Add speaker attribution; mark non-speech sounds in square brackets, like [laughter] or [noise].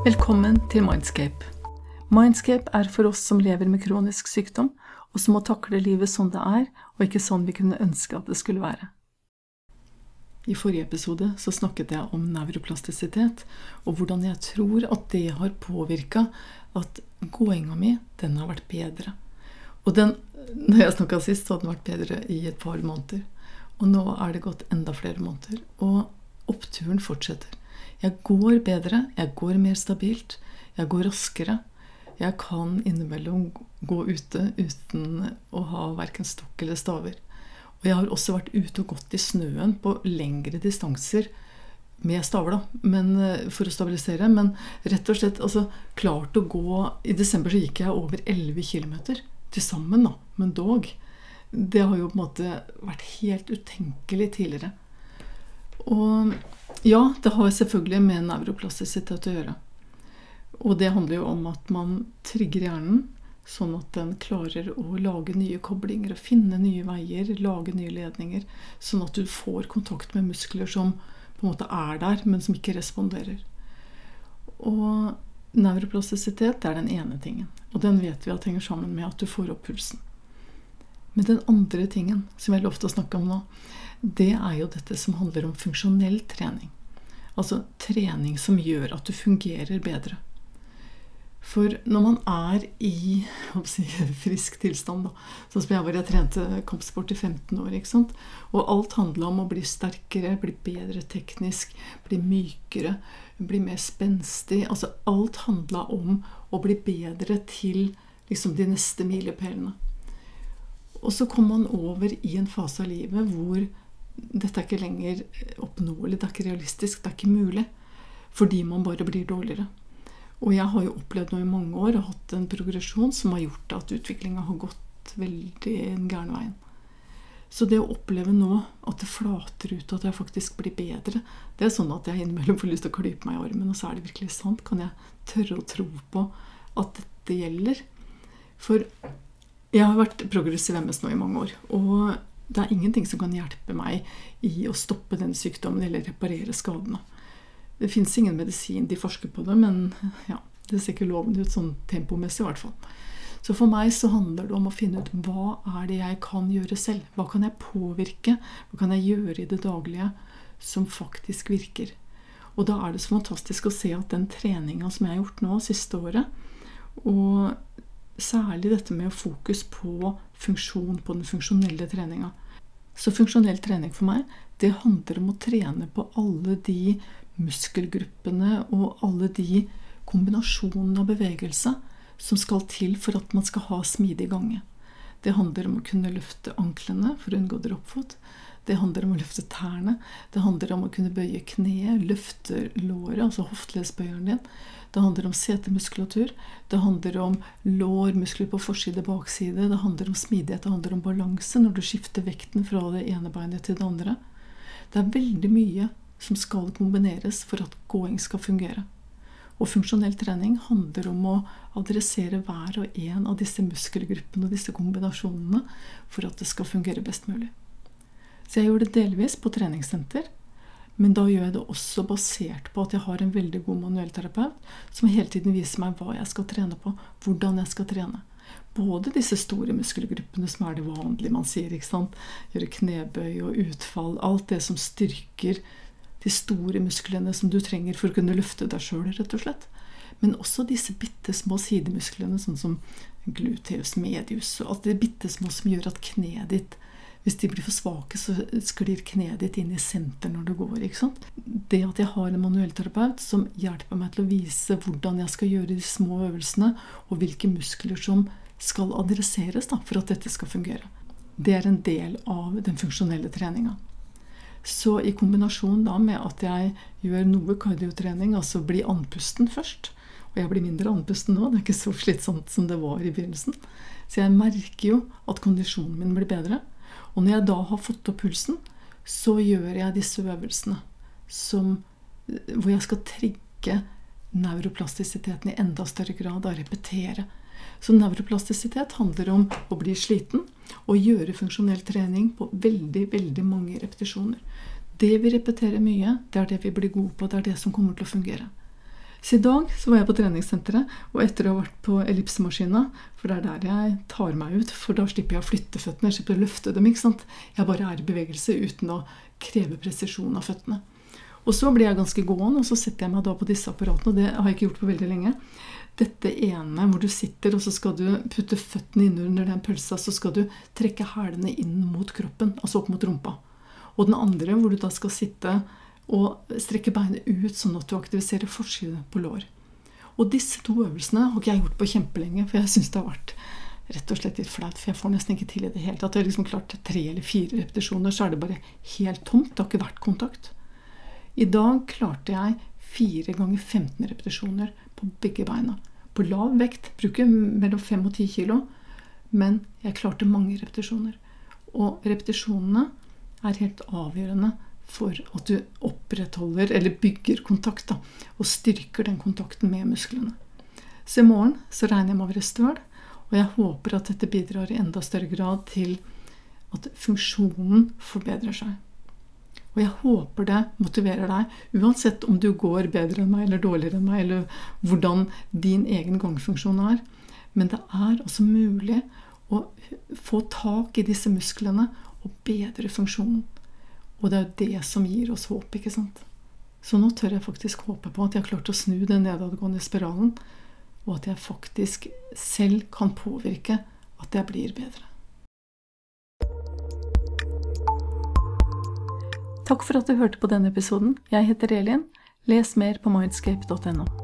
Speaker 1: Velkommen til Mindscape. Mindscape er for oss som lever med kronisk sykdom, og som må takle livet sånn det er, og ikke sånn vi kunne ønske at det skulle være. I forrige episode så snakket jeg om nevroplastisitet, og hvordan jeg tror at det har påvirka at gåinga mi, den har vært bedre. Og den, når jeg snakka sist, så hadde den vært bedre i et par måneder. Og nå er det gått enda flere måneder. Og oppturen fortsetter. Jeg går bedre, jeg går mer stabilt, jeg går raskere. Jeg kan innimellom gå ute uten å ha verken stokk eller staver. Og jeg har også vært ute og gått i snøen på lengre distanser med staver, da, men, eh, for å stabilisere. Men rett og slett altså, klart å gå I desember så gikk jeg over 11 km til sammen, da, men dog. Det har jo på en måte vært helt utenkelig tidligere. Og ja, det har selvfølgelig med nevroplastisitet å gjøre. Og det handler jo om at man trigger hjernen sånn at den klarer å lage nye koblinger og finne nye veier, lage nye ledninger, sånn at du får kontakt med muskler som på en måte er der, men som ikke responderer. Og nevroplastisitet er den ene tingen. Og den vet vi at henger sammen med at du får opp pulsen. Men den andre tingen som jeg lovte å snakke om nå, det er jo dette som handler om funksjonell trening. Altså trening som gjør at du fungerer bedre. For når man er i si, [laughs] frisk tilstand, da, sånn som jeg var, jeg trente kampsport i 15 år, og alt handla om å bli sterkere, bli bedre teknisk, bli mykere, bli mer spenstig altså Alt handla om å bli bedre til liksom, de neste milepælene. Og så kom man over i en fase av livet hvor dette er ikke lenger oppnåelig, det er ikke realistisk, det er ikke mulig. Fordi man bare blir dårligere. Og jeg har jo opplevd nå i mange år og hatt en progresjon som har gjort at utviklinga har gått veldig den gærne veien. Så det å oppleve nå at det flater ut, at jeg faktisk blir bedre, det er sånn at jeg innimellom får lyst til å klype meg i armen. Og så er det virkelig sant. Kan jeg tørre å tro på at dette gjelder? For jeg har vært progressiv MS nå i mange år. Og det er ingenting som kan hjelpe meg i å stoppe den sykdommen eller reparere skadene. Det fins ingen medisin, de forsker på det, men ja, det ser ikke lovende ut sånn tempomessig i hvert fall. Så for meg så handler det om å finne ut hva er det jeg kan gjøre selv? Hva kan jeg påvirke? Hva kan jeg gjøre i det daglige som faktisk virker? Og da er det så fantastisk å se at den treninga som jeg har gjort nå siste året, og særlig dette med fokus på funksjon, på den funksjonelle treninga. Så funksjonell trening for meg, det handler om å trene på alle de muskelgruppene og alle de kombinasjonene av bevegelse som skal til for at man skal ha smidig gange. Det handler om å kunne løfte anklene for å unngå droppfot. Det handler om å løfte tærne. Det handler om å kunne bøye kneet, løfte låret, altså hofteleddsbøyeren din. Det handler om setemuskulatur. Det handler om lårmuskler på forside, og bakside. Det handler om smidighet, det handler om balanse når du skifter vekten fra det ene beinet til det andre. Det er veldig mye som skal kombineres for at gåing skal fungere. Og funksjonell trening handler om å adressere hver og en av disse muskelgruppene og disse kombinasjonene for at det skal fungere best mulig. Så jeg gjør det delvis på treningssenter, men da gjør jeg det også basert på at jeg har en veldig god manuellterapeut som hele tiden viser meg hva jeg skal trene på, hvordan jeg skal trene. Både disse store muskelgruppene som er det vanlige man sier. ikke sant? Gjøre knebøy og utfall. Alt det som styrker de store musklene som du trenger for å kunne løfte deg sjøl, rett og slett. Men også disse bitte små sidemusklene, sånn som gluteus medius, og alt det bitte små som gjør at kneet ditt hvis de blir for svake, så sklir kneet ditt inn i senter når du går. ikke sant? Det at jeg har en manuellterapeut som hjelper meg til å vise hvordan jeg skal gjøre de små øvelsene, og hvilke muskler som skal adresseres da, for at dette skal fungere, det er en del av den funksjonelle treninga. Så i kombinasjon da med at jeg gjør noe kardiotrening, altså blir andpusten først, og jeg blir mindre andpusten nå, det er ikke så slitsomt som det var i begynnelsen, så jeg merker jo at kondisjonen min blir bedre. Og når jeg da har fått opp pulsen, så gjør jeg disse øvelsene som, hvor jeg skal trigge neuroplastisiteten i enda større grad og repetere. Så neuroplastisitet handler om å bli sliten og gjøre funksjonell trening på veldig, veldig mange repetisjoner. Det vi repeterer mye, det er det vi blir gode på. Det er det som kommer til å fungere. Så i dag så var jeg på treningssenteret, og etter å ha vært på ellipsemaskina For det er der jeg tar meg ut, for da slipper jeg å flytte føttene. Jeg slipper å løfte dem. ikke sant? Jeg bare er i bevegelse uten å kreve presisjon av føttene. Og så blir jeg ganske gående, og så setter jeg meg da på disse apparatene. Og det har jeg ikke gjort på veldig lenge. Dette ene hvor du sitter, og så skal du putte føttene innunder den pølsa, så skal du trekke hælene inn mot kroppen, altså opp mot rumpa. Og den andre hvor du da skal sitte og strekke beinet ut sånn at du aktiviserer forsiden på lår. Og disse to øvelsene har ikke jeg gjort på kjempelenge, for jeg syns det har vært rett og slett litt flaut. For jeg får nesten ikke til i det hele tatt. Jeg har liksom klart tre eller fire repetisjoner, så er det bare helt tomt. Det har ikke vært kontakt. I dag klarte jeg fire ganger 15 repetisjoner på begge beina. På lav vekt, bruker mellom 5 og 10 kilo, men jeg klarte mange repetisjoner. Og repetisjonene er helt avgjørende for at du opprettholder, eller bygger kontakt, da, og styrker den kontakten med musklene. Så i morgen så regner jeg med å være støl, og jeg håper at dette bidrar i enda større grad til at funksjonen forbedrer seg. Og jeg håper det motiverer deg, uansett om du går bedre enn meg eller dårligere enn meg, eller hvordan din egen gangfunksjon er. Men det er altså mulig å få tak i disse musklene og bedre funksjonen. Og det er jo det som gir oss håp, ikke sant? Så nå tør jeg faktisk håpe på at jeg har klart å snu den nedadgående spiralen, og at jeg faktisk selv kan påvirke at jeg blir bedre. Takk for at du hørte på denne episoden. Jeg heter Elin. Les mer på mindscape.no.